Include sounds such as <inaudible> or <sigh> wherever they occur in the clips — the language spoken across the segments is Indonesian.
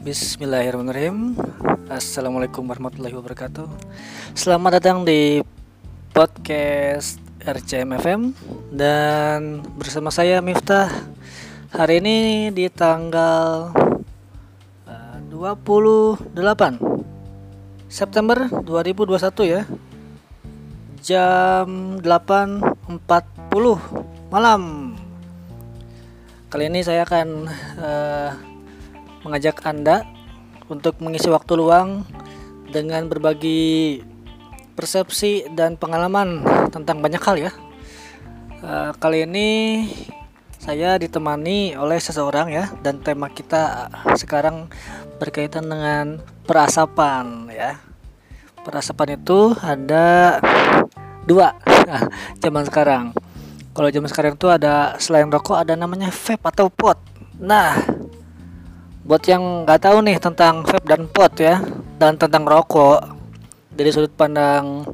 Bismillahirrahmanirrahim. Assalamualaikum warahmatullahi wabarakatuh. Selamat datang di podcast RCM FM Dan bersama saya Miftah Hari ini di tanggal uh, 28 September 2021 ya. Jam 8.40 malam. Kali ini saya akan uh, mengajak Anda untuk mengisi waktu luang dengan berbagi persepsi dan pengalaman tentang banyak hal ya. Uh, kali ini saya ditemani oleh seseorang ya dan tema kita sekarang berkaitan dengan perasapan ya. Perasapan itu ada dua zaman sekarang. Kalau zaman sekarang itu ada selain rokok ada namanya vape atau pot. Nah, buat yang nggak tahu nih tentang vape dan pot ya dan tentang rokok dari sudut pandang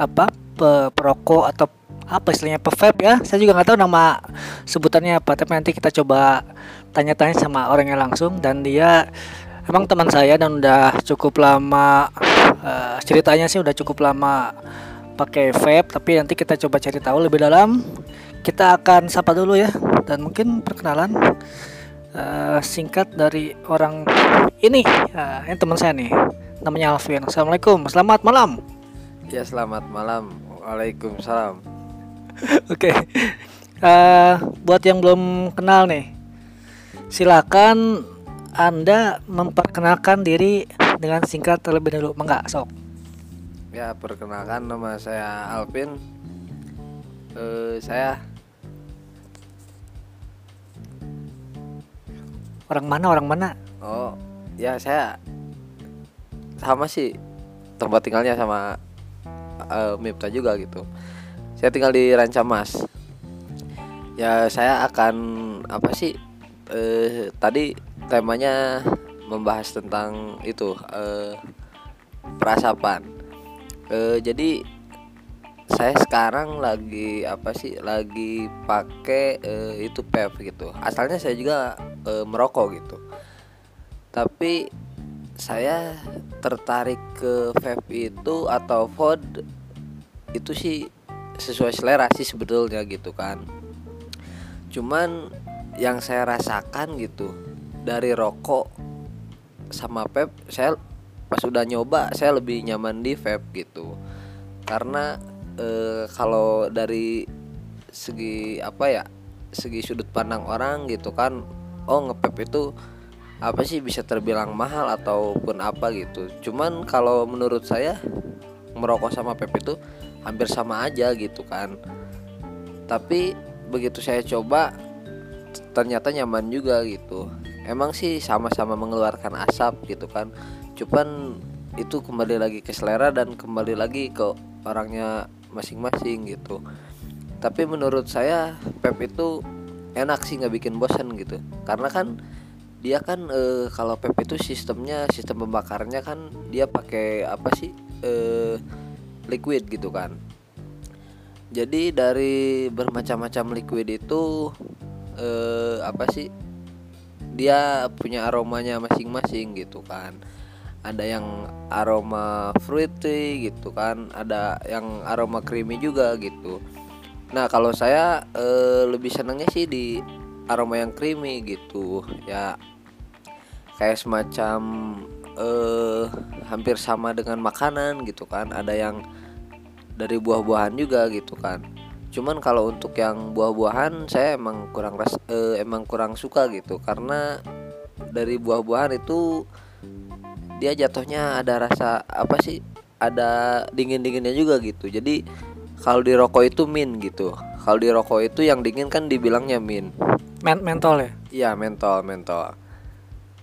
apa pe perokok atau apa istilahnya pe vape ya saya juga nggak tahu nama sebutannya apa tapi nanti kita coba tanya-tanya sama orangnya langsung dan dia emang teman saya dan udah cukup lama uh, ceritanya sih udah cukup lama pakai vape tapi nanti kita coba cari tahu lebih dalam. Kita akan sapa dulu ya dan mungkin perkenalan uh, singkat dari orang ini uh, ini teman saya nih. Namanya Alvin Assalamualaikum. Selamat malam. Ya selamat malam. Waalaikumsalam. <laughs> Oke. Okay. uh, eh, buat yang belum kenal nih silakan anda memperkenalkan diri dengan singkat terlebih dahulu. Enggak sok. Ya perkenalkan nama saya Alvin. Uh, saya Orang mana orang mana? Oh, ya saya sama sih tempat tinggalnya sama uh, Mipta juga gitu. Saya tinggal di Rancamas. Ya saya akan apa sih? Uh, tadi temanya membahas tentang itu uh, perasapan. Jadi saya sekarang lagi apa sih lagi pakai uh, itu pep gitu. Asalnya saya juga uh, merokok gitu. Tapi saya tertarik ke vape itu atau pod itu sih sesuai selera sih sebetulnya gitu kan. Cuman yang saya rasakan gitu dari rokok sama vape saya pas udah nyoba saya lebih nyaman di vape gitu. Karena e, kalau dari segi apa ya segi sudut pandang orang gitu kan oh ngepep itu apa sih bisa terbilang mahal ataupun apa gitu. Cuman kalau menurut saya merokok sama pep itu hampir sama aja gitu kan. Tapi begitu saya coba ternyata nyaman juga gitu. Emang sih sama-sama mengeluarkan asap gitu kan. Cuman itu kembali lagi ke selera dan kembali lagi ke orangnya masing-masing gitu. Tapi menurut saya pep itu enak sih nggak bikin bosan gitu. Karena kan dia kan e, kalau pep itu sistemnya sistem pembakarnya kan dia pakai apa sih e, liquid gitu kan. Jadi dari bermacam-macam liquid itu e, apa sih dia punya aromanya masing-masing gitu kan ada yang aroma fruity gitu kan ada yang aroma creamy juga gitu. Nah kalau saya e, lebih senangnya sih di aroma yang creamy gitu. Ya kayak semacam e, hampir sama dengan makanan gitu kan. Ada yang dari buah-buahan juga gitu kan. Cuman kalau untuk yang buah-buahan saya emang kurang ras e, emang kurang suka gitu. Karena dari buah-buahan itu dia jatuhnya ada rasa apa sih ada dingin dinginnya juga gitu. Jadi kalau di rokok itu min gitu. Kalau di rokok itu yang dingin kan dibilangnya min. Men mentol ya? Iya mentol mentol.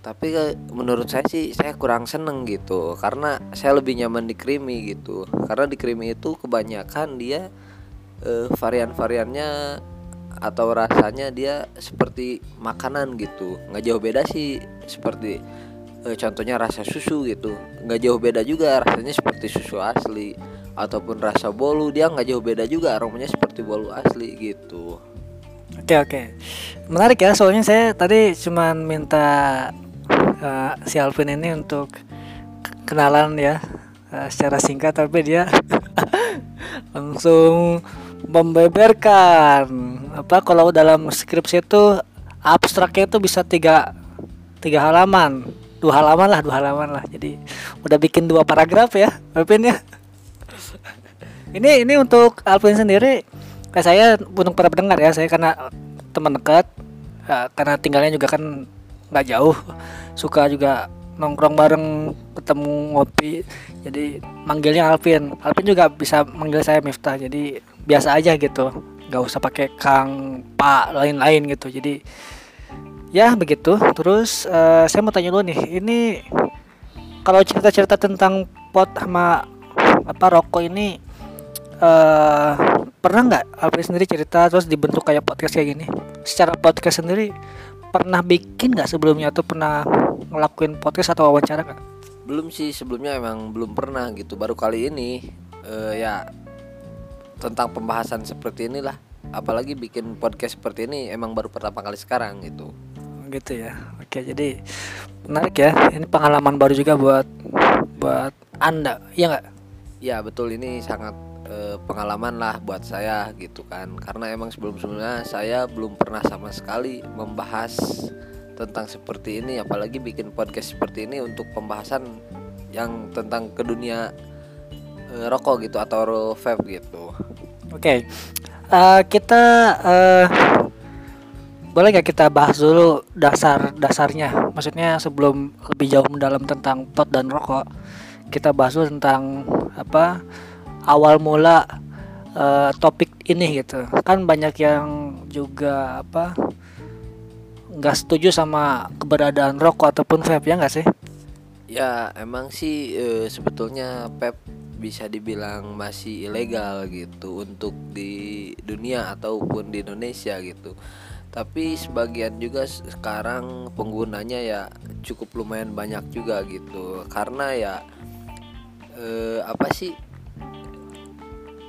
Tapi menurut saya sih saya kurang seneng gitu. Karena saya lebih nyaman di creamy gitu. Karena di creamy itu kebanyakan dia uh, varian-variannya atau rasanya dia seperti makanan gitu. Nggak jauh beda sih seperti e, contohnya rasa susu gitu. Nggak jauh beda juga rasanya seperti susu asli ataupun rasa bolu. Dia nggak jauh beda juga aromanya seperti bolu asli gitu. Oke oke. Menarik ya soalnya saya tadi cuman minta uh, si Alvin ini untuk kenalan ya uh, secara singkat tapi dia <laughs> langsung membeberkan. Apa kalau dalam skripsi itu abstraknya itu bisa tiga tiga halaman dua halaman lah dua halaman lah. Jadi udah bikin dua paragraf ya Alvin ya. Ini ini untuk Alvin sendiri kayak saya untuk para pendengar ya saya karena teman dekat ya, karena tinggalnya juga kan nggak jauh. Suka juga nongkrong bareng ketemu ngopi. Jadi manggilnya Alvin. Alvin juga bisa manggil saya Miftah. Jadi biasa aja gitu. Nggak usah pakai Kang Pak lain-lain gitu. Jadi ya begitu. Terus uh, saya mau tanya dulu nih ini kalau cerita-cerita tentang pot sama apa rokok ini uh, pernah nggak Alfred sendiri cerita terus dibentuk kayak podcast kayak gini? Secara podcast sendiri pernah bikin nggak sebelumnya atau pernah ngelakuin podcast atau wawancara nggak? Belum sih sebelumnya emang belum pernah gitu. Baru kali ini uh, ya tentang pembahasan seperti inilah. Apalagi bikin podcast seperti ini emang baru pertama kali sekarang gitu gitu ya. Oke jadi menarik ya. Ini pengalaman baru juga buat buat anda. Ya nggak? Ya betul. Ini sangat e, pengalaman lah buat saya gitu kan. Karena emang sebelum sebelumnya saya belum pernah sama sekali membahas tentang seperti ini. Apalagi bikin podcast seperti ini untuk pembahasan yang tentang ke dunia e, rokok gitu atau vape gitu. Oke. Okay. uh, eh, kita uh, boleh nggak kita bahas dulu dasar dasarnya? Maksudnya sebelum lebih jauh mendalam tentang pot dan rokok kita bahas dulu tentang apa awal mula uh, topik ini gitu. Kan banyak yang juga apa nggak setuju sama keberadaan rokok ataupun vape ya nggak sih? Ya emang sih e, sebetulnya vape bisa dibilang masih ilegal gitu untuk di dunia ataupun di Indonesia gitu tapi sebagian juga sekarang penggunanya ya cukup lumayan banyak juga gitu. Karena ya eh, apa sih?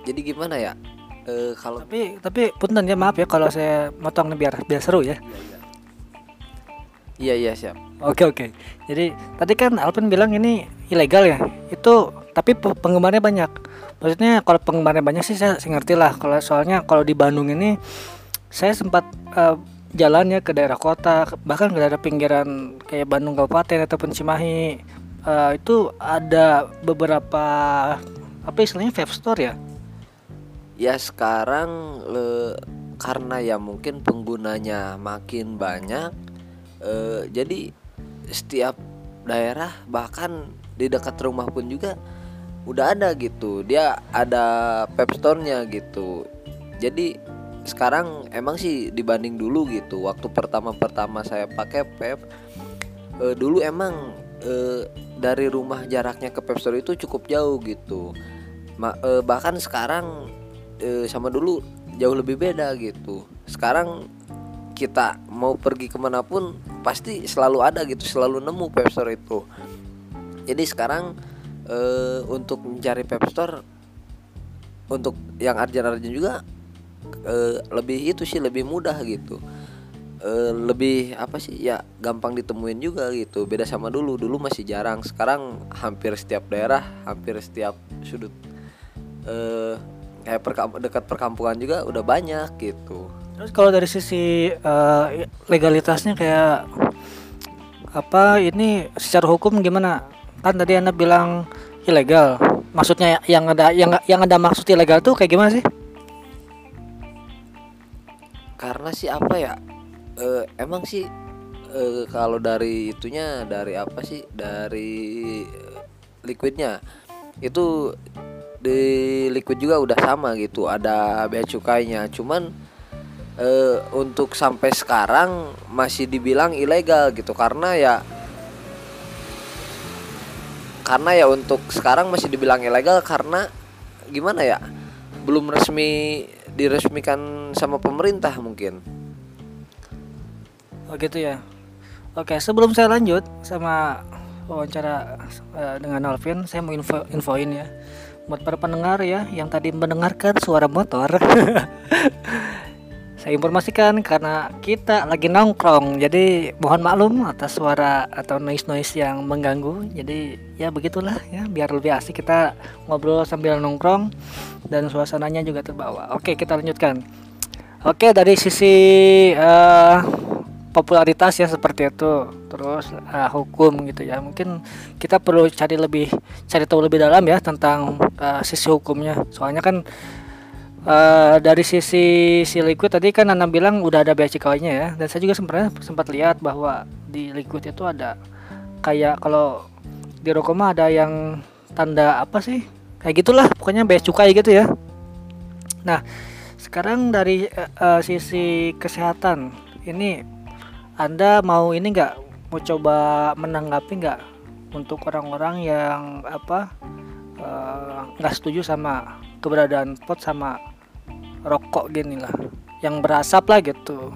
Jadi gimana ya? Eh, kalau tapi tapi punten ya maaf ya kalau saya motong biar biar seru ya. Iya iya siap. Oke oke. Jadi tadi kan Alvin bilang ini ilegal ya. Itu tapi penggemarnya banyak. Maksudnya kalau penggemarnya banyak sih saya, saya ngerti lah. Kalau soalnya kalau di Bandung ini saya sempat uh, jalannya ke daerah kota bahkan ke daerah pinggiran kayak Bandung Kabupaten ataupun Cimahi. Uh, itu ada beberapa apa istilahnya vape store ya? Ya sekarang le, karena ya mungkin penggunanya makin banyak uh, jadi setiap daerah bahkan di dekat rumah pun juga udah ada gitu. Dia ada vape store-nya gitu. Jadi sekarang emang sih dibanding dulu gitu waktu pertama-pertama saya pakai pep e, dulu emang e, dari rumah jaraknya ke pep store itu cukup jauh gitu. Ma, e, bahkan sekarang e, sama dulu jauh lebih beda gitu. Sekarang kita mau pergi ke mana pun pasti selalu ada gitu selalu nemu pep store itu. Jadi sekarang e, untuk mencari pep store untuk yang arjan-arjan juga uh, lebih itu sih lebih mudah gitu. Uh, lebih apa sih ya gampang ditemuin juga gitu. Beda sama dulu dulu masih jarang. Sekarang hampir setiap daerah hampir setiap sudut uh, kayak perkamp dekat perkampungan juga udah banyak gitu. Terus kalau dari sisi uh, legalitasnya kayak apa ini secara hukum gimana? Kan tadi anda bilang ilegal. Maksudnya yang ada yang yang ada maksud ilegal tuh kayak gimana sih karena sih apa ya uh, emang sih uh, kalau dari itunya dari apa sih dari liquidnya itu di liquid juga udah sama gitu ada bea cukainya. Cuman uh, untuk sampai sekarang masih dibilang ilegal gitu. Karena ya karena ya untuk sekarang masih dibilang ilegal karena gimana ya belum resmi diresmikan sama pemerintah mungkin. Oh gitu ya. Oke, sebelum saya lanjut sama wawancara uh, dengan Alvin, saya mau info infoin ya buat para pendengar ya yang tadi mendengarkan suara motor. <laughs> saya informasikan karena kita lagi nongkrong jadi mohon maklum atas suara atau noise noise yang mengganggu. Jadi ya begitulah ya biar lebih asik kita ngobrol sambil nongkrong dan suasananya juga terbawa. Oke kita lanjutkan. Oke dari sisi uh, popularitas ya seperti itu. Terus uh, hukum gitu ya. Mungkin kita perlu cari lebih cari tahu lebih dalam ya tentang uh, sisi hukumnya. Soalnya kan uh, dari sisi si liquid tadi kan Nana bilang udah ada bea cukainya ya. Dan saya juga sebenarnya sempat lihat bahwa di liquid itu ada kayak kalau di rokok ada yang tanda apa sih? Kayak gitulah pokoknya bea cukai gitu ya. Nah sekarang dari uh, sisi kesehatan ini anda mau ini nggak? Mau coba menanggapi nggak untuk orang-orang yang apa nggak uh, setuju sama keberadaan pot sama rokok gini lah yang berasap lah gitu.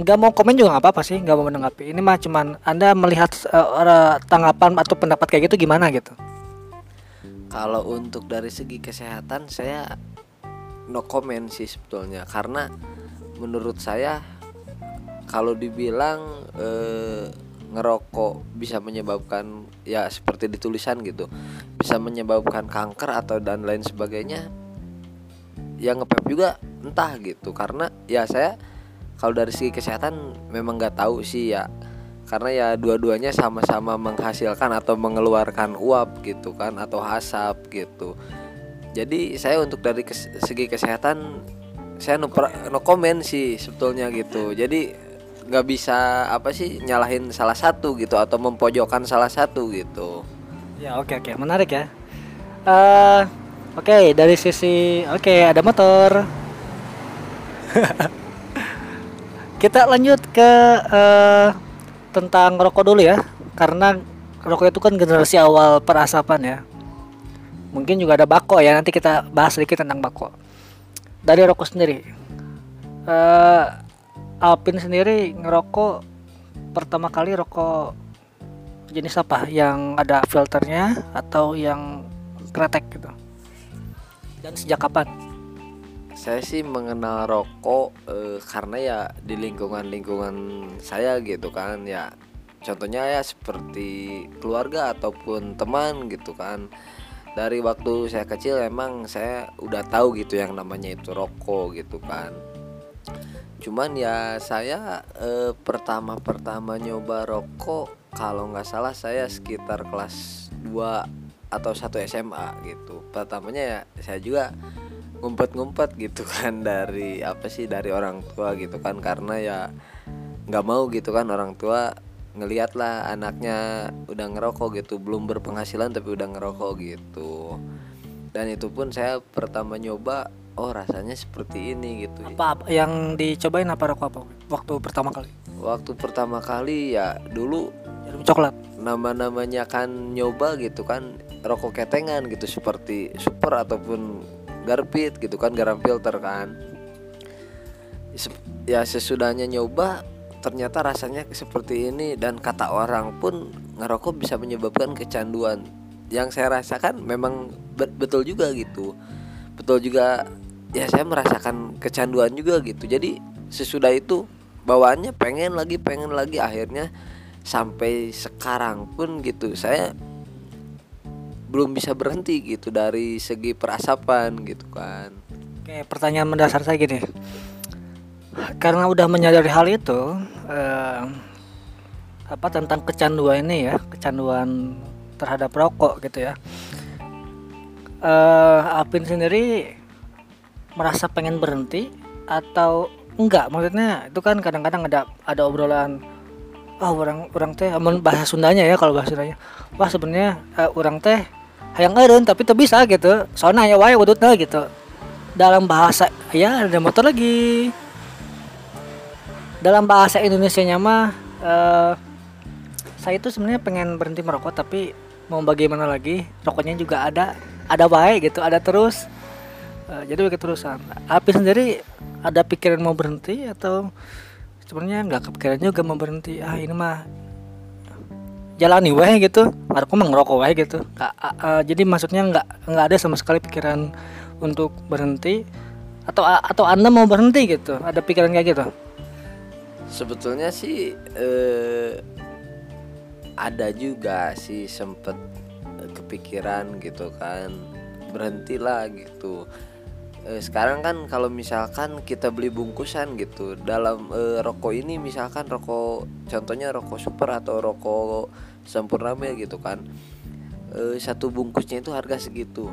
Nggak mau komen juga nggak apa-apa sih nggak mau menanggapi. Ini mah cuman anda melihat uh, tanggapan atau pendapat kayak gitu gimana gitu? Kalau untuk dari segi kesehatan saya no comment sih sebetulnya. Karena menurut saya kalau dibilang eh, ngerokok bisa menyebabkan ya seperti ditulisan gitu bisa menyebabkan kanker atau dan lain sebagainya yang ngepep juga entah gitu. Karena ya saya kalau dari segi kesehatan memang nggak tahu sih ya. Karena ya dua-duanya sama-sama menghasilkan atau mengeluarkan uap gitu kan atau asap gitu. Jadi saya untuk dari kes segi kesehatan saya no, no komen sih sebetulnya gitu. Jadi nggak bisa apa sih nyalahin salah satu gitu atau mempojokkan salah satu gitu. Ya oke okay, oke. Okay. menarik ya. Uh, Oke, okay, dari sisi oke okay, ada motor. <laughs> Kita lanjut ke uh, tentang rokok dulu ya, karena rokok itu kan generasi awal perasapan ya. Mungkin juga ada bako ya, nanti kita bahas sedikit tentang bako. Dari rokok sendiri, uh, Alpin sendiri ngerokok pertama kali rokok jenis apa? Yang ada filternya atau yang kretek gitu? Dan sejak kapan? Saya sih mengenal rokok eh, karena ya di lingkungan-lingkungan saya gitu kan ya. Contohnya ya seperti keluarga ataupun teman gitu kan. Dari waktu saya kecil emang saya udah tahu gitu yang namanya itu rokok gitu kan. Cuman ya saya eh, pertama pertama nyoba rokok kalau nggak salah saya sekitar kelas 2 atau satu SMA gitu. Pertamanya ya saya juga ngumpet-ngumpet gitu <laughs> kan dari apa sih dari orang tua gitu kan. Karena ya nggak mau gitu kan orang tua ngelihat lah anaknya udah ngerokok gitu. Belum berpenghasilan tapi udah ngerokok gitu. Dan itu pun saya pertama nyoba oh rasanya seperti ini gitu. Apa, apa yang dicobain apa rokok apa? Waktu pertama kali? Waktu pertama kali ya dulu jarum coklat. nama-namanya kan nyoba gitu kan rokok ketengan gitu seperti super ataupun garpit gitu kan garam filter kan. Ya sesudahnya nyoba ternyata rasanya seperti ini dan kata orang pun ngerokok bisa menyebabkan kecanduan. Yang saya rasakan memang betul juga gitu. Betul juga ya saya merasakan kecanduan juga gitu. Jadi sesudah itu bawaannya pengen lagi pengen lagi akhirnya sampai sekarang pun gitu. Saya belum bisa berhenti gitu dari segi perasapan gitu kan. Oke, pertanyaan mendasar saya gini. Karena udah menyadari hal itu, eh, apa tentang kecanduan ini ya, kecanduan terhadap rokok gitu ya. Eh, Apin sendiri merasa pengen berhenti atau enggak? Maksudnya itu kan kadang-kadang ada ada obrolan oh orang orang teh bahasa Sundanya ya kalau bahasa Sundanya wah sebenarnya uh, orang teh hayang eren tapi tuh bisa gitu. Soalnya ya wae udutnya gitu. Dalam bahasa ya ada motor lagi. Dalam bahasa Indonesia nya mah uh, saya itu sebenarnya pengen berhenti merokok tapi mau bagaimana lagi? Rokoknya juga ada ada baik gitu ada terus. Uh, jadi terusan. Api sendiri ada pikiran mau berhenti atau sebenarnya nggak kepikiran juga mau berhenti? Ah ini mah jalani weh gitu. Aku mah ngerokok weh gitu. Uh, jadi maksudnya nggak nggak ada sama sekali pikiran untuk berhenti atau atau anda mau berhenti gitu? Ada pikiran kayak gitu? Sebetulnya sih eh, ada juga sih sempet kepikiran gitu kan berhentilah gitu. Eh, sekarang kan kalau misalkan kita beli bungkusan gitu dalam eh, rokok ini misalkan rokok contohnya rokok super atau rokok sempurna mil gitu kan. Eh, satu bungkusnya itu harga segitu.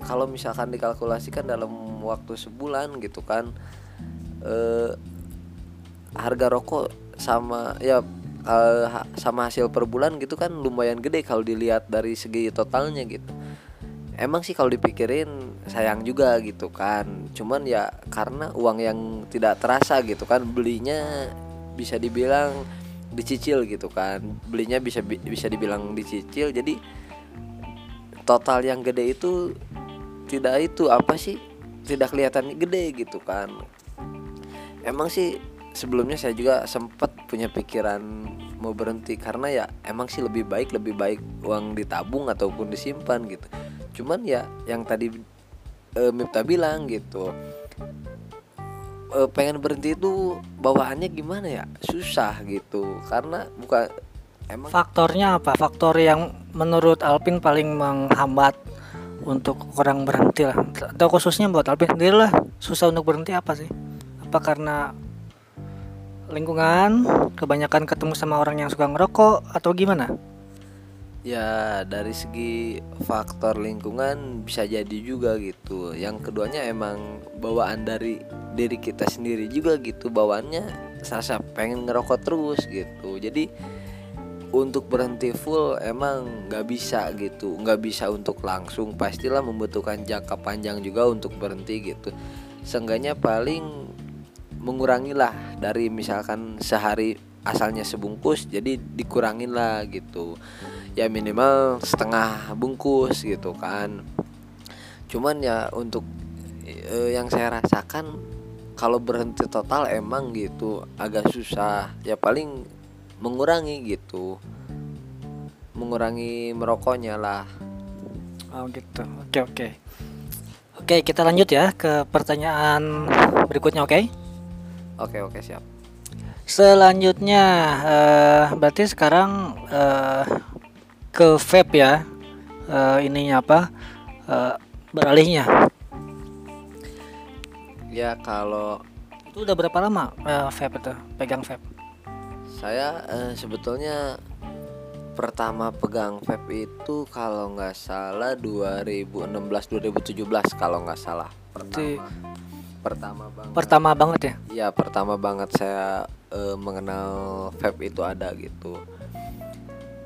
Kalau misalkan dikalkulasikan dalam waktu sebulan gitu kan eh, harga rokok sama ya ha- sama hasil per bulan gitu kan lumayan gede kalau dilihat dari segi totalnya gitu. Emang sih kalau dipikirin sayang juga gitu kan. Cuman ya karena uang yang tidak terasa gitu kan belinya bisa dibilang dicicil gitu kan. Belinya bisa bi- bisa dibilang dicicil. Jadi total yang gede itu tidak itu apa sih? Tidak kelihatan gede gitu kan. Emang sih sebelumnya saya juga sempat punya pikiran mau berhenti. Karena ya emang sih lebih baik lebih baik uang ditabung ataupun disimpan gitu. Cuman ya yang tadi e, Mipta bilang gitu e, pengen berhenti itu bawaannya gimana ya? Susah gitu. Karena bukan emang faktornya apa? Faktor yang menurut Alpin paling menghambat untuk orang berhenti lah. Atau khususnya buat Alpin sendiri lah. Susah untuk berhenti apa sih? Apa karena lingkungan kebanyakan ketemu sama orang yang suka ngerokok atau gimana Ya dari segi faktor lingkungan bisa jadi juga gitu. Yang keduanya emang bawaan dari diri kita sendiri juga gitu. Bawaannya sasa pengen ngerokok terus gitu. Jadi untuk berhenti full emang nggak bisa gitu. nggak bisa untuk langsung. Pastilah membutuhkan jangka panjang juga untuk berhenti gitu. Seenggaknya paling mengurangilah dari misalkan sehari asalnya sebungkus jadi dikurangin lah gitu ya minimal setengah bungkus gitu kan. Cuman ya untuk eh, yang saya rasakan kalau berhenti total emang gitu agak susah. Ya paling mengurangi gitu. Mengurangi merokoknya lah. Oh gitu. Oke oke. Oke kita lanjut ya ke pertanyaan berikutnya oke? Oke oke siap. Selanjutnya eh, berarti sekarang eh, ke vape ya. Eh, ininya apa? Eh, beralihnya. ya kalau Itu udah berapa lama eh, vape itu? Pegang vape. saya eh, sebetulnya pertama pegang vape itu kalau nggak salah 2016 2017 kalau nggak salah pertama pertama banget pertama banget ya. ya pertama banget saya eh, mengenal vape itu ada gitu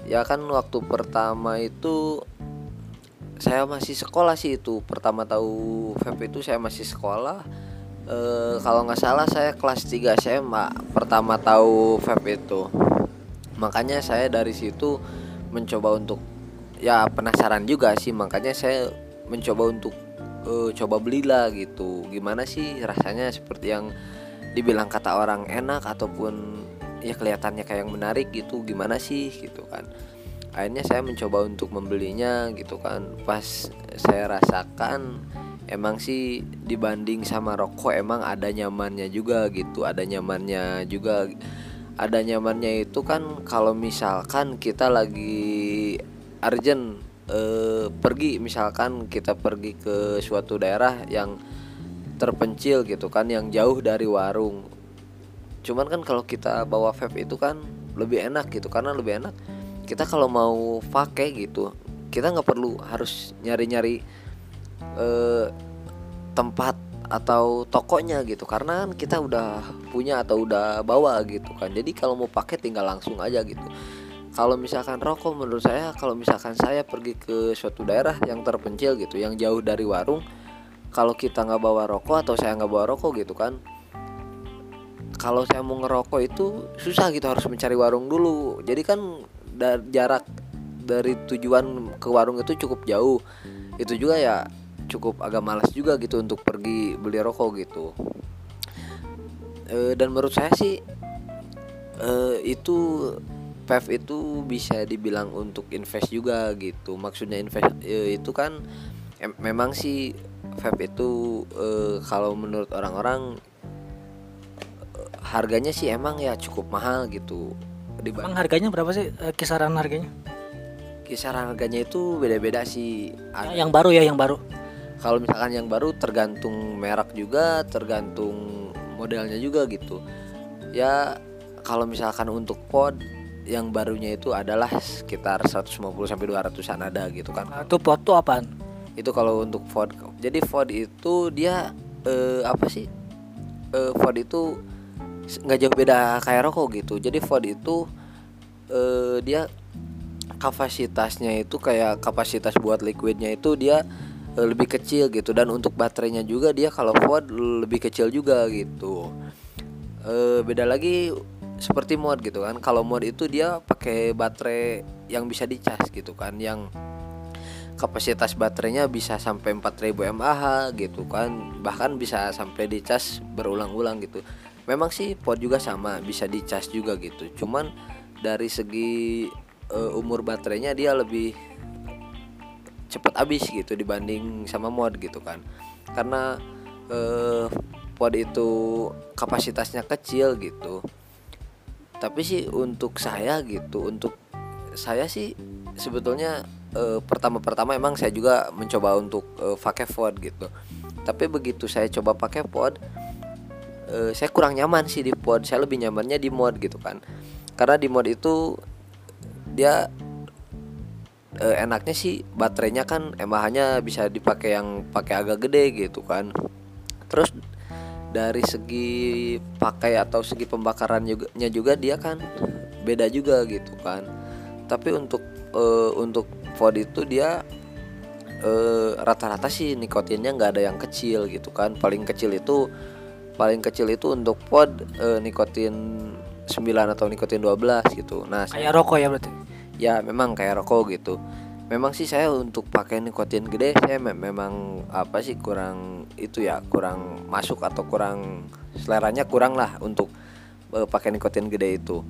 ya kan waktu pertama itu saya masih sekolah sih itu. Pertama tahu vape itu saya masih sekolah. Eh, kalau nggak salah saya kelas 3 SMA pertama tahu vape itu. Makanya saya dari situ mencoba untuk ya penasaran juga sih. Makanya saya mencoba untuk eh, coba belilah gitu. Gimana sih rasanya seperti yang dibilang kata orang enak ataupun ya kelihatannya kayak yang menarik gitu gimana sih gitu kan. Akhirnya saya mencoba untuk membelinya gitu kan. Pas saya rasakan emang sih dibanding sama rokok emang ada nyamannya juga gitu ada nyamannya juga ada nyamannya itu kan kalau misalkan kita lagi urgent eh, pergi misalkan kita pergi ke suatu daerah yang terpencil gitu kan yang jauh dari warung cuman kan kalau kita bawa vape itu kan lebih enak gitu karena lebih enak kita kalau mau pakai gitu kita nggak perlu harus nyari-nyari eh, tempat atau tokonya gitu karena kan kita udah punya atau udah bawa gitu kan. Jadi kalau mau pakai tinggal langsung aja gitu. Kalau misalkan rokok menurut saya kalau misalkan saya pergi ke suatu daerah yang terpencil gitu yang jauh dari warung kalau kita nggak bawa rokok atau saya nggak bawa rokok gitu kan kalau saya mau ngerokok itu susah gitu harus mencari warung dulu. Jadi kan da- jarak dari tujuan ke warung itu cukup jauh. Itu juga ya cukup agak malas juga gitu untuk pergi beli rokok gitu. Eh, dan menurut saya sih eh, itu PEV itu bisa dibilang untuk invest juga gitu. Maksudnya invest eh, itu kan em- memang sih vape itu eh, kalau menurut orang-orang harganya sih emang ya cukup mahal gitu Emang harganya berapa sih eh, kisaran harganya? kisaran harganya itu beda-beda sih Ada- Yang baru ya, yang baru. kalau misalkan yang baru tergantung merek juga tergantung modelnya juga gitu ya kalau misalkan untuk pod yang barunya itu adalah sekitar 150 sampai 200-an ada gitu kan Nah, itu pot tuh apaan? itu kalau untuk Ford jadi Ford itu dia eh, apa sih eh, Ford itu nggak jauh beda kayak rokok gitu. Jadi Ford itu eh, dia kapasitasnya itu kayak kapasitas buat liquidnya itu dia eh, lebih kecil gitu. Dan untuk baterainya juga dia kalau Ford lebih kecil juga gitu. Eh, beda lagi seperti mod gitu kan. Kalau mod itu dia pakai baterai yang bisa dicas gitu kan yang kapasitas baterainya bisa sampai 4000 mAh gitu kan. Bahkan bisa sampai dicas berulang-ulang gitu memang sih pod juga sama bisa dicas juga gitu. Cuman dari segi eh, umur baterainya dia lebih cepat habis gitu dibanding sama mod gitu kan. Karena eh, pod itu kapasitasnya kecil gitu. Tapi sih untuk saya gitu untuk saya sih sebetulnya eh, pertama-pertama emang saya juga mencoba untuk eh, pakai pod gitu. Tapi begitu saya coba pakai pod eh, saya kurang nyaman sih di pod. Saya lebih nyamannya di mod gitu kan. Karena di mod itu dia eh, enaknya sih baterainya kan mAh-nya bisa dipakai yang pakai agak gede gitu kan. Terus dari segi pakai atau segi pembakaran juga juga dia kan beda juga gitu kan. Tapi untuk eh, untuk pod itu dia rata-rata sih nikotinnya nggak ada yang kecil gitu kan. Paling kecil itu paling kecil itu untuk pod eh, nikotin 9 atau nikotin 12 gitu. Nah Kayak rokok ya berarti. ya memang kayak rokok gitu. Memang sih saya untuk pakai nikotin gede saya me- memang apa sih kurang itu ya kurang masuk atau kurang seleranya kurang lah untuk eh, pakai nikotin gede itu.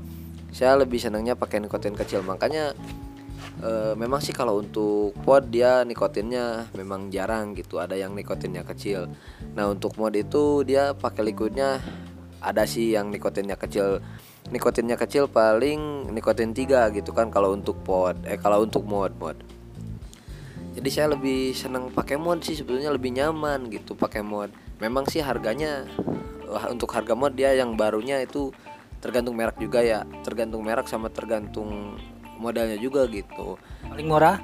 Saya lebih senangnya pakai nikotin kecil. Makanya eh, memang sih kalau untuk pod dia nikotinnya memang jarang gitu. Ada yang nikotinnya kecil. Nah untuk mod itu dia pakai liquidnya. Ada sih yang nikotinnya kecil. Nikotinnya kecil paling nikotin 3 gitu kan kalau untuk pod. Eh kalau untuk mod mod. Jadi saya lebih senang pakai mod sih sebetulnya lebih nyaman gitu pakai mod. Memang sih harganya untuk harga mod dia yang barunya itu tergantung merek juga ya. Tergantung merek sama tergantung modalnya juga gitu Paling murah?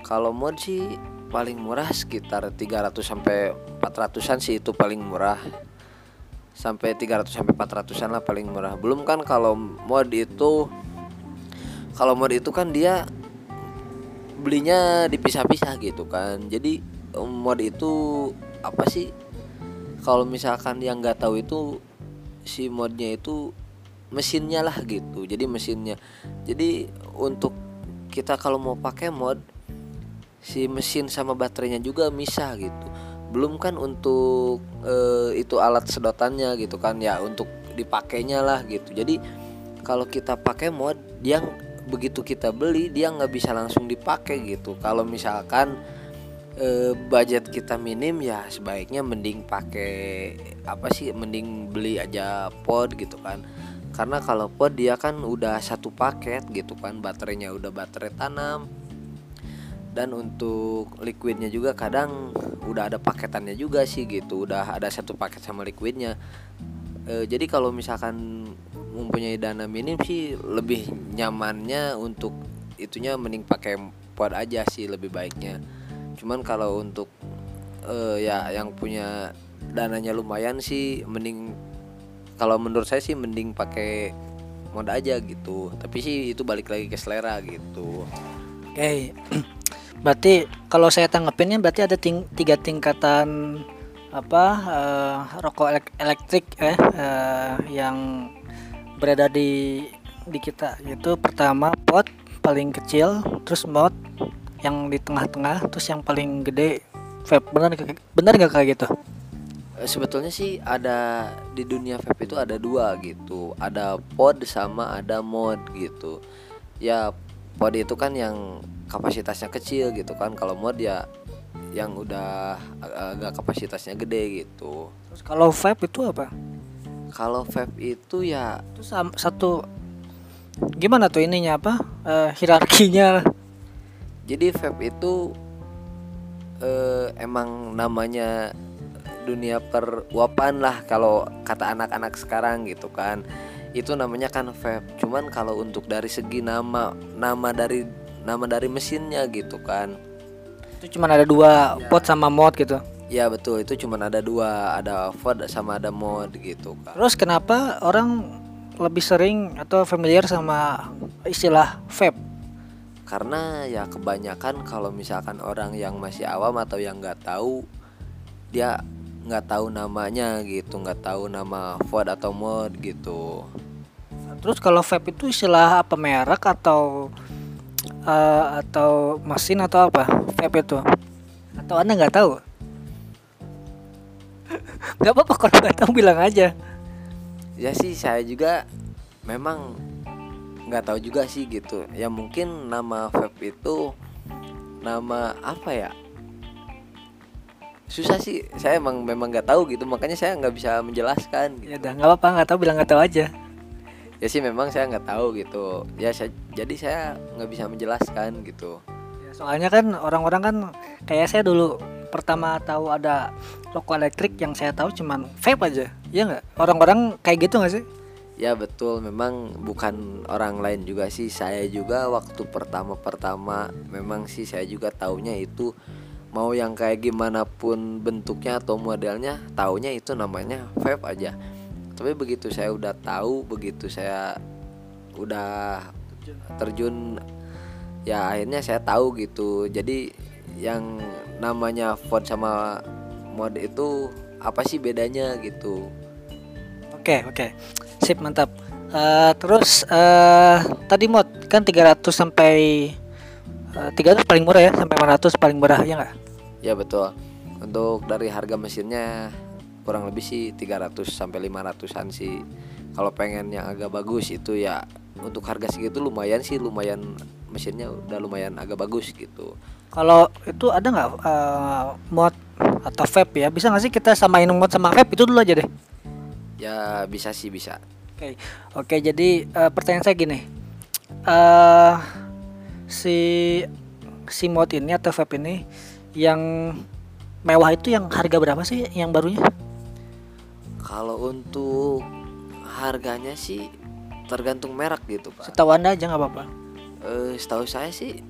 kalau mod sih paling murah sekitar 300 sampai 400-an sih itu paling murah sampai 300 sampai 400-an lah paling murah. Belum kan kalau mod itu kalau mod itu kan dia belinya dipisah-pisah gitu kan. Jadi em, mod itu apa sih? Kalau misalkan yang nggak tahu itu si modnya itu mesinnya lah gitu. Jadi mesinnya. Jadi untuk kita kalau mau pakai mod si mesin sama baterainya juga misah gitu. Belum kan untuk eh, itu alat sedotannya gitu kan ya untuk dipakainya lah gitu. Jadi kalau kita pakai mod dia begitu kita beli dia nggak bisa langsung dipakai gitu. Kalau misalkan eh, budget kita minim ya sebaiknya mending pakai apa sih mending beli aja pod gitu kan karena kalau pod dia kan udah satu paket gitu kan baterainya udah baterai tanam. Dan untuk liquidnya juga kadang udah ada paketannya juga sih gitu udah ada satu paket sama liquidnya. E, jadi kalau misalkan mempunyai dana minim sih lebih nyamannya untuk itunya mending pakai pod aja sih lebih baiknya. Cuman kalau untuk e, ya yang punya dananya lumayan sih mending kalau menurut saya sih mending pakai mod aja gitu. Tapi sih itu balik lagi ke selera gitu. Oke. <clears throat> Berarti kalau saya tanggapinnya berarti ada ting- tiga tingkatan apa eh, rokok elek- elektrik eh, eh, yang berada di di kita. Yaitu pertama pot paling kecil terus mod yang di tengah-tengah terus yang paling gede. Vape benar benar nggak kayak gitu sebetulnya sih ada di dunia vape itu ada dua gitu ada pod sama ada mod gitu ya pod itu kan yang kapasitasnya kecil gitu kan kalau mod ya yang udah ag- agak kapasitasnya gede gitu Terus kalau vape itu apa? kalau vape itu ya Itu satu gimana tuh ininya apa? Eh, hierarkinya. jadi vape itu eh, emang namanya dunia peruapan lah kalau kata anak-anak sekarang gitu kan. Itu namanya kan vape. Cuman kalau untuk dari segi nama nama dari nama dari mesinnya gitu kan. Itu cuma ada dua pot sama mod gitu. ya betul. Itu cuman ada dua ada VOD sama ada mod gitu kan. Terus kenapa orang lebih sering atau familiar sama istilah vape? karena ya kebanyakan kalau misalkan orang yang masih awam atau yang nggak tahu dia nggak tahu namanya gitu nggak tahu nama VOD atau mod gitu Terus kalau vape itu istilah apa merek atau eh, atau mesin atau apa? Vape itu? Atau anda nggak tahu? <laughs> Gak apa-apa kalau nggak tahu bilang aja. ya sih saya juga memang nggak tahu juga sih gitu ya mungkin nama vape itu nama apa ya susah sih saya emang memang nggak tahu gitu makanya saya nggak bisa menjelaskan gitu. Ya udah nggak apa-apa nggak tahu bilang nggak tahu aja. ya sih memang saya nggak tahu gitu ya saya, jadi saya nggak bisa menjelaskan gitu Ya, soalnya kan orang-orang kan kayak saya dulu pertama tahu ada rokok elektrik yang saya tahu cuman vape aja. Iya nggak? Orang-orang kayak gitu nggak sih? ya betul memang bukan orang lain juga sih saya juga waktu pertama-pertama memang sih saya juga taunya itu mau yang kayak gimana pun bentuknya atau modelnya taunya itu namanya vape aja tapi begitu saya udah tahu begitu saya udah terjun ya akhirnya saya tahu gitu jadi yang namanya font sama mod itu apa sih bedanya gitu Oke oke, sip mantap. Eh, terus eh tadi mod kan 300 sampai eh, 300 paling murah ya sampai 500 paling murah ya nggak? Ya betul. Untuk dari harga mesinnya kurang lebih sih 300 sampai 500-an sih. Kalau pengen yang agak bagus itu ya untuk harga segitu lumayan sih, lumayan mesinnya udah lumayan agak bagus gitu. Kalau itu ada nggak eh, mod atau vape ya? Bisa nggak sih kita samain mod sama vape itu dulu aja deh. Ya bisa sih bisa. Oke, oke. Jadi eh, pertanyaan saya gini, eh si si mod ini atau vape ini yang mewah itu yang harga berapa sih yang barunya? Kalau untuk harganya sih tergantung merek gitu, Pak. Setahu anda aja nggak apa-apa. Eh, setahu saya sih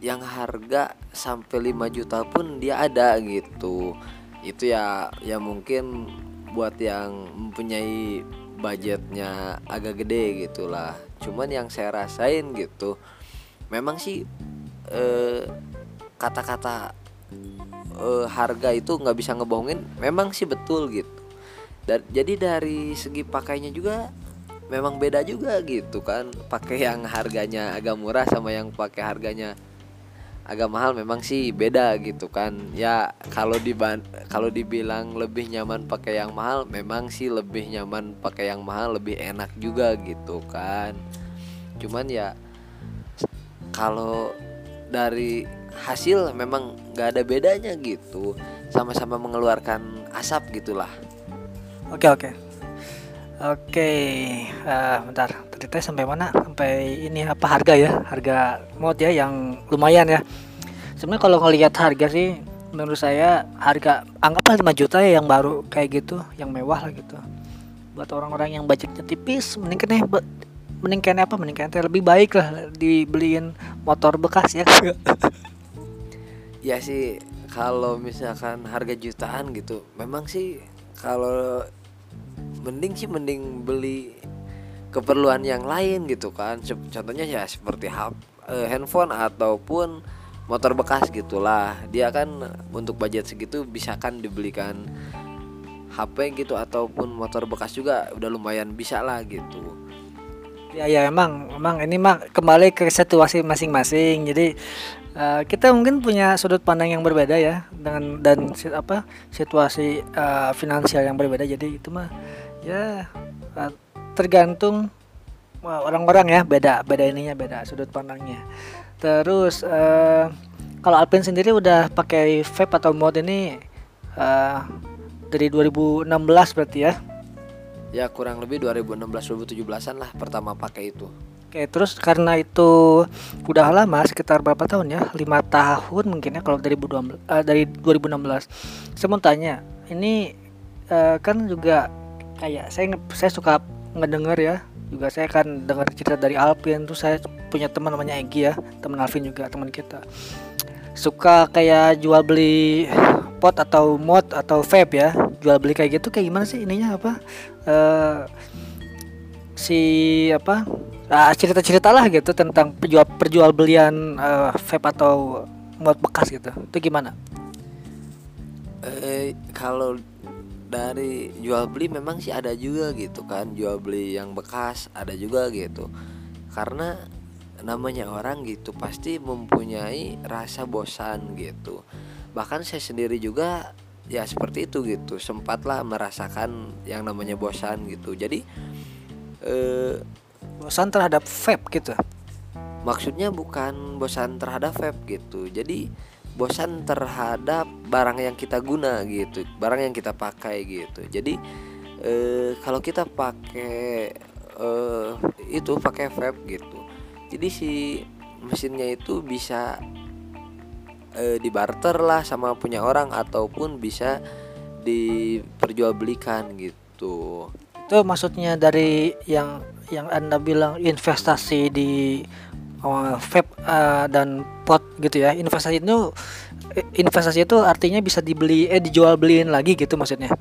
yang harga sampai 5 juta pun dia ada gitu. Itu ya ya mungkin buat yang mempunyai budgetnya agak gede gitulah. Cuman yang saya rasain gitu memang sih eh, kata-kata eh, harga itu nggak bisa ngebohongin memang sih betul gitu. Dan jadi dari segi pakainya juga memang beda juga gitu kan. Pakai yang harganya agak murah sama yang pakai harganya agak mahal memang sih beda gitu kan. Ya kalau diban kalau dibilang lebih nyaman pakai yang mahal memang sih lebih nyaman pakai yang mahal lebih enak juga gitu kan. Cuman ya kalau dari hasil memang nggak ada bedanya gitu sama-sama mengeluarkan asap gitulah Oke oke. Oke, eh, bentar. Tadi teh sampai mana? Sampai ini apa harga ya? Harga mod ya yang lumayan ya. Sebenarnya kalau ngelihat harga sih menurut saya harga anggaplah 5 juta ya yang baru kayak gitu, yang mewah lah gitu. Buat orang-orang yang budgetnya tipis, mending kene be- mending kene apa? Mending kene teh lebih baik lah dibeliin motor bekas ya. <laughs> Ya sih kalau misalkan harga jutaan gitu memang sih kalau mending sih mending beli keperluan yang lain gitu kan. Contohnya ya seperti eh, handphone ataupun motor bekas gitulah. Dia kan untuk budget segitu bisa kan dibelikan HP gitu ataupun motor bekas juga udah lumayan bisa lah gitu. Ya ya emang emang ini mah kembali ke situasi masing-masing. Jadi eh, kita mungkin punya sudut pandang yang berbeda ya dengan dan apa situasi eh, finansial yang berbeda. Jadi itu mah ya eh, tergantung orang-orang ya beda beda ininya beda sudut pandangnya. Terus eh, kalau Alpin sendiri udah pakai vape atau mod ini uh, dari 2016 berarti ya? Ya kurang lebih 2016 2017-an lah pertama pakai itu. Oke, terus karena itu udah lama sekitar berapa tahun ya? lima tahun mungkin ya kalau dari 2012 uh, dari 2016. Saya ini uh, kan juga kayak saya saya suka ngedenger ya juga saya kan dengar cerita dari Alvin tuh saya punya teman namanya Egi ya teman Alvin juga teman kita suka kayak jual beli pot atau mod atau vape ya jual beli kayak gitu kayak gimana sih ininya apa uh, si apa uh, cerita-cerita lah gitu tentang perjual perjual belian uh, vape atau mod bekas gitu. Itu gimana? Eh kalau dari jual beli memang sih ada juga gitu kan. Jual beli yang bekas ada juga gitu. Karena namanya orang gitu pasti mempunyai rasa bosan gitu. Bahkan saya sendiri juga ya seperti itu gitu. Sempatlah merasakan yang namanya bosan gitu. Jadi eh, bosan terhadap vape gitu. Maksudnya bukan bosan terhadap vape gitu. Jadi bosan terhadap barang yang kita guna gitu barang yang kita pakai gitu. Jadi eh, kalau kita pakai eh, itu pakai vape gitu jadi si mesinnya itu bisa eh, dibarter lah sama punya orang ataupun bisa diperjualbelikan gitu. Itu maksudnya dari yang yang anda bilang investasi di uh, vape uh, dan pot gitu ya. Investasi itu investasi itu artinya bisa dibeli eh dijual beliin lagi gitu maksudnya.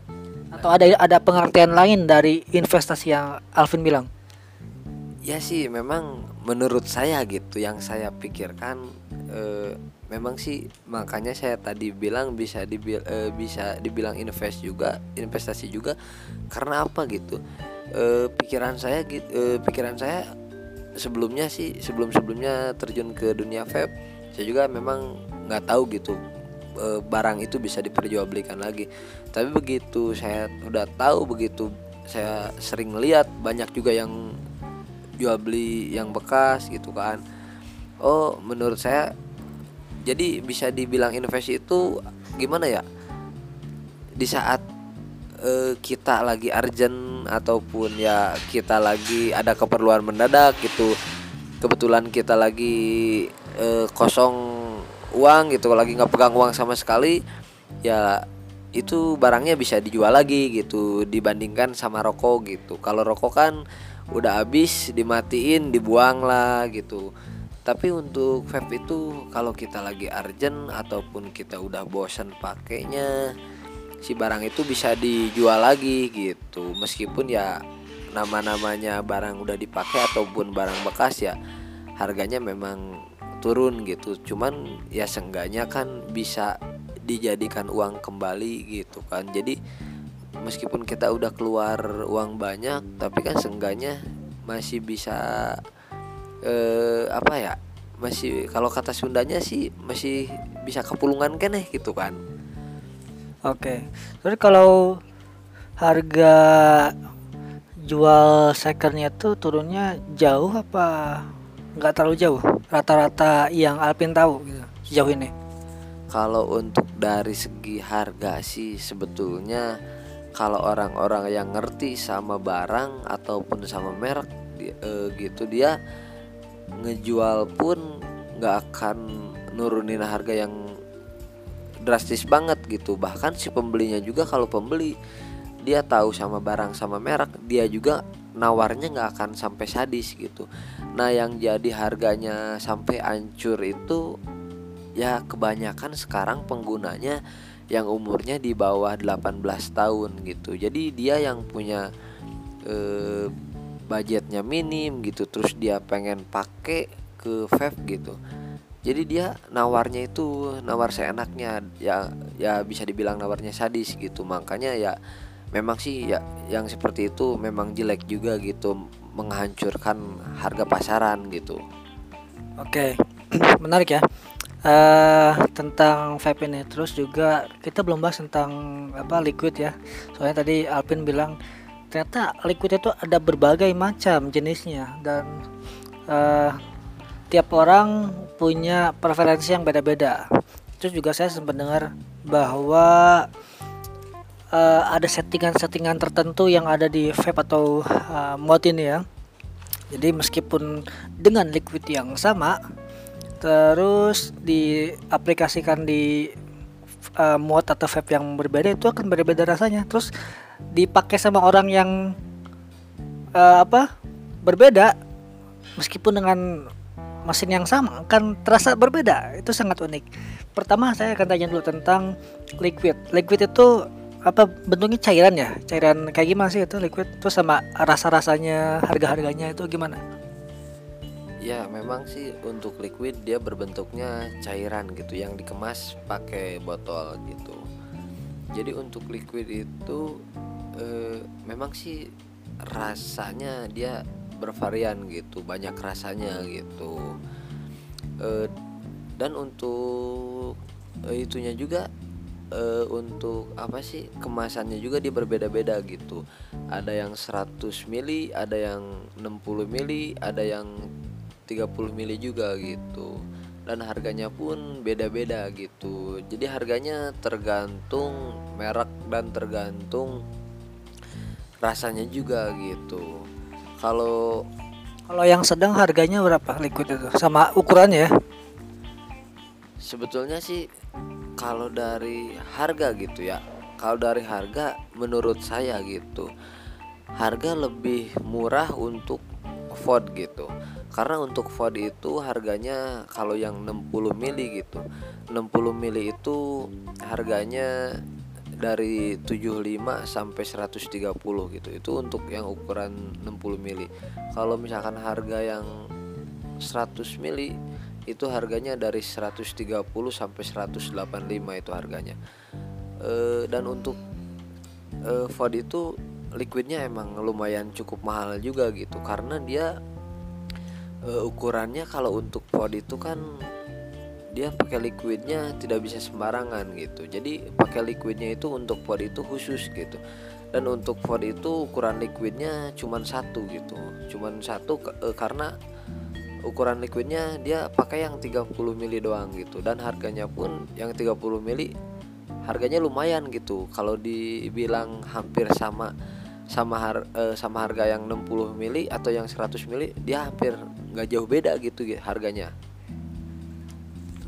Atau ada ada pengertian lain dari investasi yang Alvin bilang? Ya sih memang menurut saya gitu yang saya pikirkan eh, memang sih makanya saya tadi bilang bisa dibil eh, bisa dibilang invest juga investasi juga. Karena apa gitu eh, pikiran saya eh, pikiran saya sebelumnya sih sebelum sebelumnya terjun ke dunia vape saya juga memang nggak tahu gitu e, barang itu bisa diperjualbelikan lagi. Tapi begitu saya udah tahu begitu saya sering lihat banyak juga yang jual beli yang bekas gitu kan. Oh menurut saya jadi bisa dibilang investasi itu gimana ya? Di saat uh, kita lagi urgent ataupun ya kita lagi ada keperluan mendadak gitu. Kebetulan kita lagi uh, kosong uang gitu lagi nggak pegang uang sama sekali ya itu barangnya bisa dijual lagi gitu dibandingkan sama rokok gitu. Kalau rokok kan udah habis dimatiin dibuang lah gitu. Tapi untuk vape itu kalau kita lagi urgent ataupun kita udah bosan pakainya si barang itu bisa dijual lagi gitu. Meskipun ya nama-namanya barang udah dipakai ataupun barang bekas ya harganya memang turun gitu. Cuman ya seenggaknya kan bisa dijadikan uang kembali gitu kan. Jadi meskipun kita udah keluar uang banyak tapi kan seenggaknya masih bisa eh, apa ya masih kalau kata Sundanya sih masih bisa kepulungan kan eh gitu kan Oke. Terus kalau harga jual secondnya tuh turunnya jauh apa nggak terlalu jauh? Rata-rata yang Alpin tahu gitu sejauh ini. Kalau untuk dari segi harga sih sebetulnya kalau orang-orang yang ngerti sama barang ataupun sama merek e, gitu dia ngejual pun nggak akan nurunin harga yang drastis banget gitu. Bahkan si pembelinya juga kalau pembeli dia tahu sama barang sama merek dia juga nawarnya nggak akan sampai sadis gitu. Nah yang jadi harganya sampai hancur itu ya kebanyakan sekarang penggunanya yang umurnya di bawah 18 tahun gitu. Jadi dia yang punya eh, budgetnya minim gitu terus dia pengen pakai ke vape gitu jadi dia nawarnya itu nawar seenaknya. Ya ya bisa dibilang nawarnya sadis gitu. Makanya ya memang sih ya yang seperti itu memang jelek juga gitu. Menghancurkan harga pasaran gitu. Oke <clears throat> menarik ya. Uh, tentang vape ini. Terus juga kita belum bahas tentang apa liquid ya. Soalnya tadi Alvin bilang ternyata liquid itu ada berbagai macam jenisnya. Dan uh, tiap orang punya preferensi yang beda-beda. Terus juga saya sempat dengar bahwa uh, ada settingan-settingan tertentu yang ada di vape atau uh, mod ini ya. Jadi meskipun dengan liquid yang sama, terus diaplikasikan di uh, mod atau vape yang berbeda itu akan berbeda rasanya. Terus dipakai sama orang yang uh, apa berbeda, meskipun dengan mesin yang sama kan terasa berbeda. Itu sangat unik. Pertama saya akan tanya dulu tentang liquid. Liquid itu apa bentuknya cairan ya cairan kayak gimana sih itu liquid terus sama rasa rasanya harga harganya itu gimana ya memang sih untuk liquid dia berbentuknya cairan gitu yang dikemas pakai botol gitu jadi untuk liquid itu eh, memang sih rasanya dia bervarian gitu banyak rasanya gitu. Eh, dan untuk eh, itunya juga uh, untuk apa sih kemasannya juga dia berbeda-beda gitu. Ada yang 100 mili ada yang 60 mili ada yang 30 mili juga gitu. Dan harganya pun beda-beda gitu. Jadi harganya tergantung merek dan tergantung rasanya juga gitu kalau kalau yang sedang harganya berapa liquid itu? Sama ukurannya ya? Sebetulnya sih kalau dari harga gitu ya. Kalau dari harga menurut saya gitu harga lebih murah untuk Ford gitu. Karena untuk Ford itu harganya kalau yang 60 mili gitu 60 mili itu harganya dari 75 sampai 130 gitu. Itu untuk yang ukuran 60 mili. Kalau misalkan harga yang 100 mili itu harganya dari 130 sampai 185 itu harganya. E, dan untuk e, Ford itu liquidnya emang lumayan cukup mahal juga gitu. Karena dia e, ukurannya kalau untuk Ford itu kan dia pakai liquidnya tidak bisa sembarangan gitu. Jadi pakai liquidnya itu untuk Ford itu khusus gitu. Dan untuk Ford itu ukuran liquidnya cuma satu gitu. Cuma satu e, karena ukuran liquidnya dia pakai yang 30 mili doang gitu. Dan harganya pun yang 30 mili harganya lumayan gitu. Kalau dibilang hampir sama sama har, eh, sama harga yang 60 mili atau yang 100 mili dia hampir nggak jauh beda gitu harganya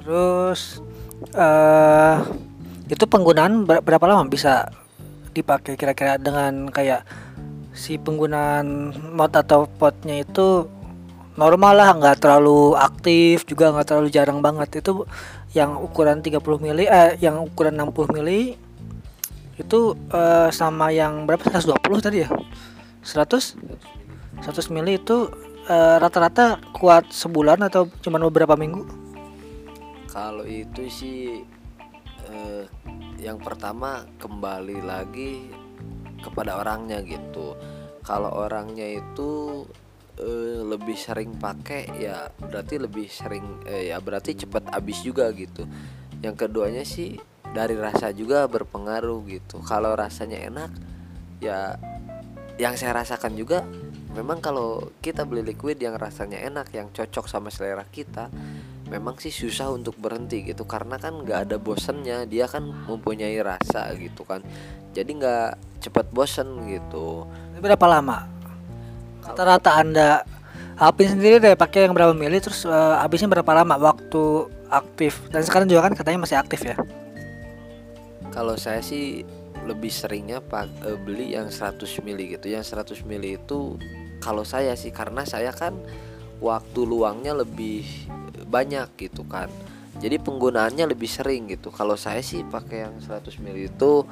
terus uh, itu penggunaan berapa lama bisa dipakai kira-kira dengan kayak si penggunaan mod atau potnya itu normal lah nggak terlalu aktif juga nggak terlalu jarang banget. Itu yang ukuran 30 mili eh yang ukuran 60 mili itu eh, sama yang berapa? 120 tadi ya? 100 100 mili itu eh, rata-rata kuat sebulan atau cuma beberapa minggu kalau itu sih eh, yang pertama kembali lagi kepada orangnya gitu. Kalau orangnya itu uh, lebih sering pakai ya berarti lebih sering eh, ya berarti cepat habis juga gitu. Yang keduanya sih dari rasa juga berpengaruh gitu. Kalau rasanya enak ya yang saya rasakan juga memang kalau kita beli liquid yang rasanya enak yang cocok sama selera kita memang sih susah untuk berhenti gitu karena kan nggak ada bosennya dia kan mempunyai rasa gitu kan. Jadi nggak cepat bosen gitu. Berapa lama? Rata-rata anda Alpin sendiri deh pakai yang berapa mili terus uh, habisnya berapa lama waktu aktif? Dan sekarang juga kan katanya masih aktif ya? Kalau saya sih lebih seringnya pak uh, beli yang 100 mili gitu. Yang 100 mili itu kalau saya sih karena saya kan waktu luangnya lebih banyak gitu kan. Jadi penggunaannya lebih sering gitu. Kalau saya sih pakai yang 100 mili itu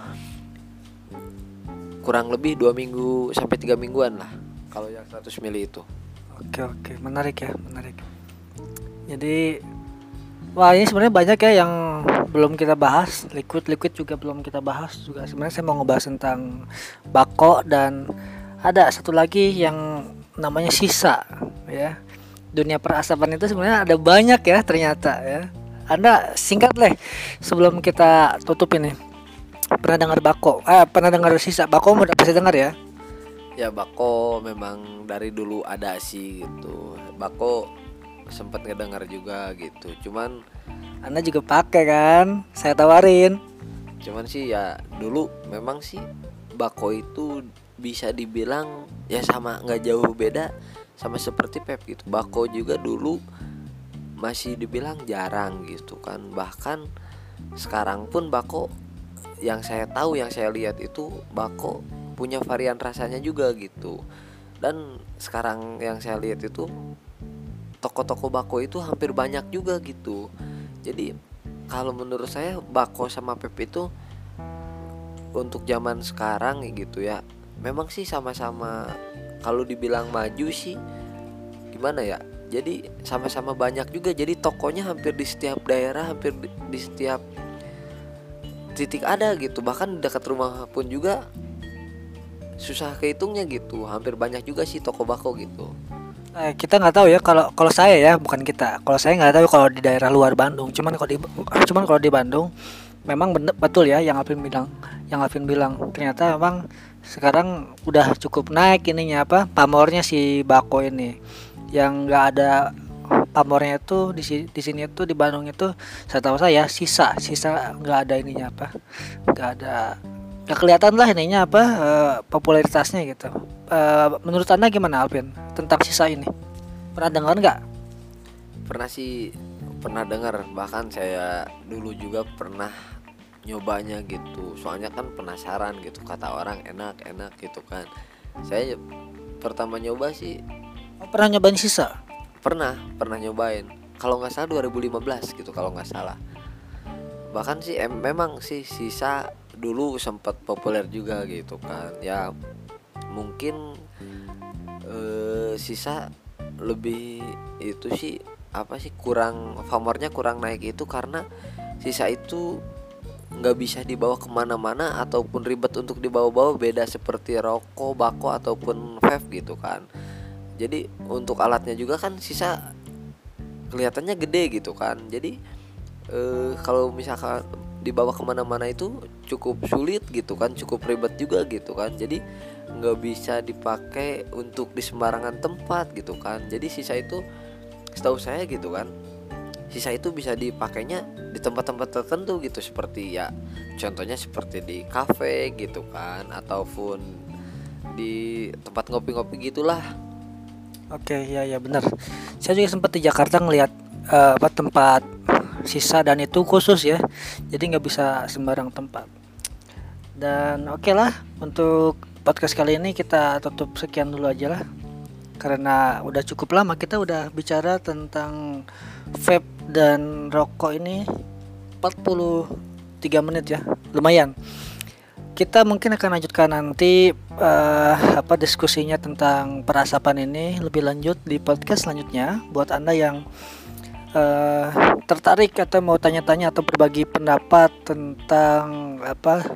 kurang lebih dua minggu sampai tiga mingguan lah kalau yang 100 mili itu. Oke oke. Menarik ya menarik. Jadi wah ini sebenarnya banyak ya yang belum kita bahas. Liquid liquid juga belum kita bahas juga. Sebenarnya saya mau ngebahas tentang bako dan ada satu lagi yang namanya sisa ya dunia perasapan itu sebenarnya ada banyak ya ternyata ya. Anda singkat leh sebelum kita tutup ini. Pernah dengar bako? Eh pernah dengar sisa? Bako udah pasti dengar ya? Ya bako memang dari dulu ada sih gitu. Bako sempat ngedengar juga gitu. Cuman anda juga pakai kan? Saya tawarin. Cuman sih ya dulu memang sih bako itu bisa dibilang ya sama nggak jauh beda sama seperti pep gitu. Bako juga dulu masih dibilang jarang gitu kan. Bahkan sekarang pun bako yang saya tahu yang saya lihat itu bako punya varian rasanya juga gitu. Dan sekarang yang saya lihat itu toko-toko bako itu hampir banyak juga gitu. Jadi kalau menurut saya bako sama pep itu untuk zaman sekarang gitu ya memang sih sama-sama kalau dibilang maju sih gimana ya? Jadi sama-sama banyak juga. Jadi tokonya hampir di setiap daerah hampir di, setiap titik ada gitu. Bahkan dekat rumah pun juga susah kehitungnya gitu. Hampir banyak juga sih toko bako gitu. Eh, kita nggak tahu ya. Kalau kalau saya ya bukan kita. Kalau saya nggak tahu kalau di daerah luar Bandung. Cuman kalau di <coughs> cuman kalau di Bandung memang bener, betul ya yang Alvin bilang yang Alvin bilang. Ternyata memang sekarang udah cukup naik ininya apa pamornya si bako ini. Yang nggak ada pamornya itu di di sini itu di Bandung itu saya tahu saya sisa sisa nggak ada ininya apa nggak ada ya kelihatan lah ininya apa uh, popularitasnya gitu. Uh, menurut anda gimana Alvin tentang sisa ini? Pernah dengar nggak? Pernah sih pernah dengar. Bahkan saya dulu juga pernah nyobanya gitu. Soalnya kan penasaran gitu kata orang enak enak gitu kan. Saya pertama nyoba sih. Oh, pernah nyobain sisa? Pernah pernah nyobain. Kalau nggak salah 2015 gitu kalau nggak salah. Bahkan sih em memang sih sisa dulu sempat populer juga gitu kan. Ya mungkin eh, sisa lebih itu sih apa sih kurang famornya kurang naik itu karena sisa itu nggak bisa dibawa ke mana-mana ataupun ribet untuk dibawa-bawa beda seperti rokok, bako ataupun vape gitu kan. Jadi untuk alatnya juga kan sisa kelihatannya gede gitu kan. Jadi eh, kalau misalkan dibawa ke mana-mana itu cukup sulit gitu kan cukup ribet juga gitu kan jadi nggak bisa dipakai untuk di sembarangan tempat gitu kan jadi sisa itu setahu saya gitu kan sisa itu bisa dipakainya di tempat-tempat tertentu gitu seperti ya contohnya seperti di kafe gitu kan ataupun di tempat ngopi-ngopi gitulah. Oke ya ya benar. Saya juga sempat di Jakarta ngelihat uh, apa tempat sisa dan itu khusus ya. Jadi nggak bisa sembarang tempat. Dan oke okay lah untuk podcast kali ini kita tutup sekian dulu aja lah. Karena udah cukup lama kita udah bicara tentang vape dan rokok ini 43 menit ya lumayan. Kita mungkin akan lanjutkan nanti uh, apa diskusinya tentang perasapan ini lebih lanjut di podcast selanjutnya. Buat anda yang uh, tertarik atau mau tanya-tanya atau berbagi pendapat tentang apa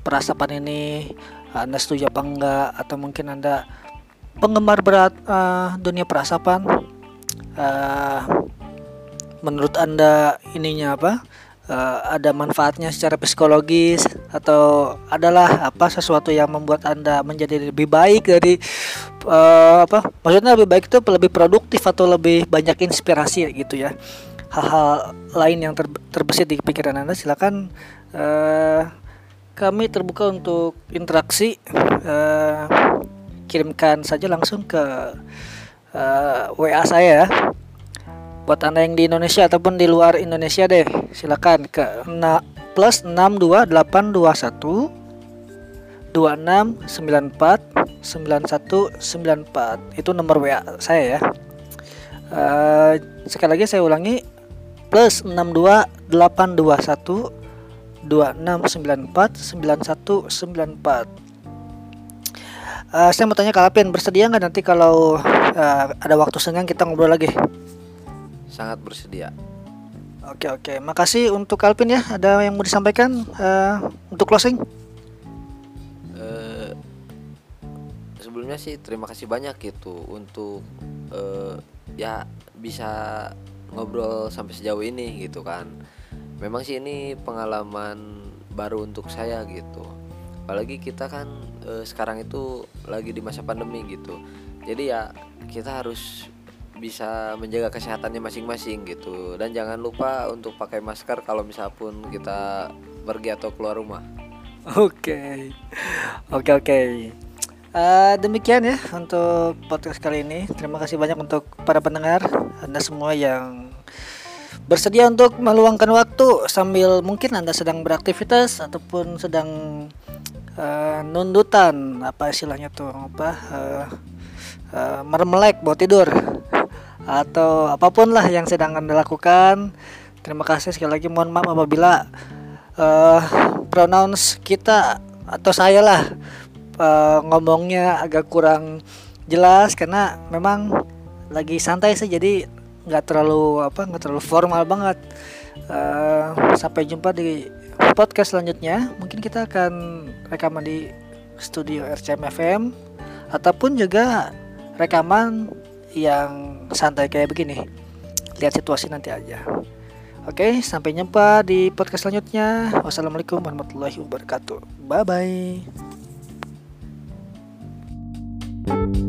perasapan ini anda setuju apa enggak atau mungkin anda penggemar berat uh, dunia perasapan uh, menurut anda ininya apa? Uh, ada manfaatnya secara psikologis atau adalah apa sesuatu yang membuat anda menjadi lebih baik dari uh, apa? Maksudnya lebih baik itu lebih produktif atau lebih banyak inspirasi gitu ya. Hal-hal lain yang ter, terbesit di pikiran anda silakan uh, kami terbuka untuk interaksi uh, kirimkan saja langsung ke uh, WA saya buat anda yang di Indonesia ataupun di luar Indonesia deh silakan ke na, plus 6281 2694 9194 itu nomor WA saya ya. Uh, sekali lagi saya ulangi plus 62821 2694 9194 uh, saya mau tanya Kalapin bersedia nggak nanti kalau uh, ada waktu senggang kita ngobrol lagi sangat bersedia. Oke oke. Makasih untuk Kalpin ya. Ada yang mau disampaikan uh, untuk closing? Uh, sebelumnya sih terima kasih banyak gitu untuk uh, ya bisa ngobrol sampai sejauh ini gitu kan. Memang sih ini pengalaman baru untuk saya gitu. Apalagi kita kan e, sekarang itu lagi di masa pandemi gitu. Jadi ya kita harus bisa menjaga kesehatannya masing-masing gitu dan jangan lupa untuk pakai masker kalau misalpun kita pergi atau keluar rumah. <laughs> Oke, oke oke. Eh, demikian ya untuk podcast kali ini. Terima kasih banyak untuk para pendengar anda semua yang bersedia untuk meluangkan waktu sambil mungkin anda sedang beraktivitas ataupun sedang eh, nundutan apa istilahnya tuh apa uh, uh, mermelek buat tidur atau apa pun lah yang sedang anda lakukan. Terima kasih sekali lagi. Mohon maaf apabila uh, pronouns kita atau saya lah uh, ngomongnya agak kurang jelas karena memang lagi santai sih. Jadi nggak terlalu apa nggak terlalu formal banget. Uh, sampai jumpa di podcast selanjutnya. Mungkin kita akan rekaman di studio RCM FM ataupun juga rekaman yang santai kayak begini. Lihat situasi nanti aja. Oke, sampai jumpa di podcast selanjutnya. Wassalamualaikum warahmatullahi wabarakatuh. Bye bye.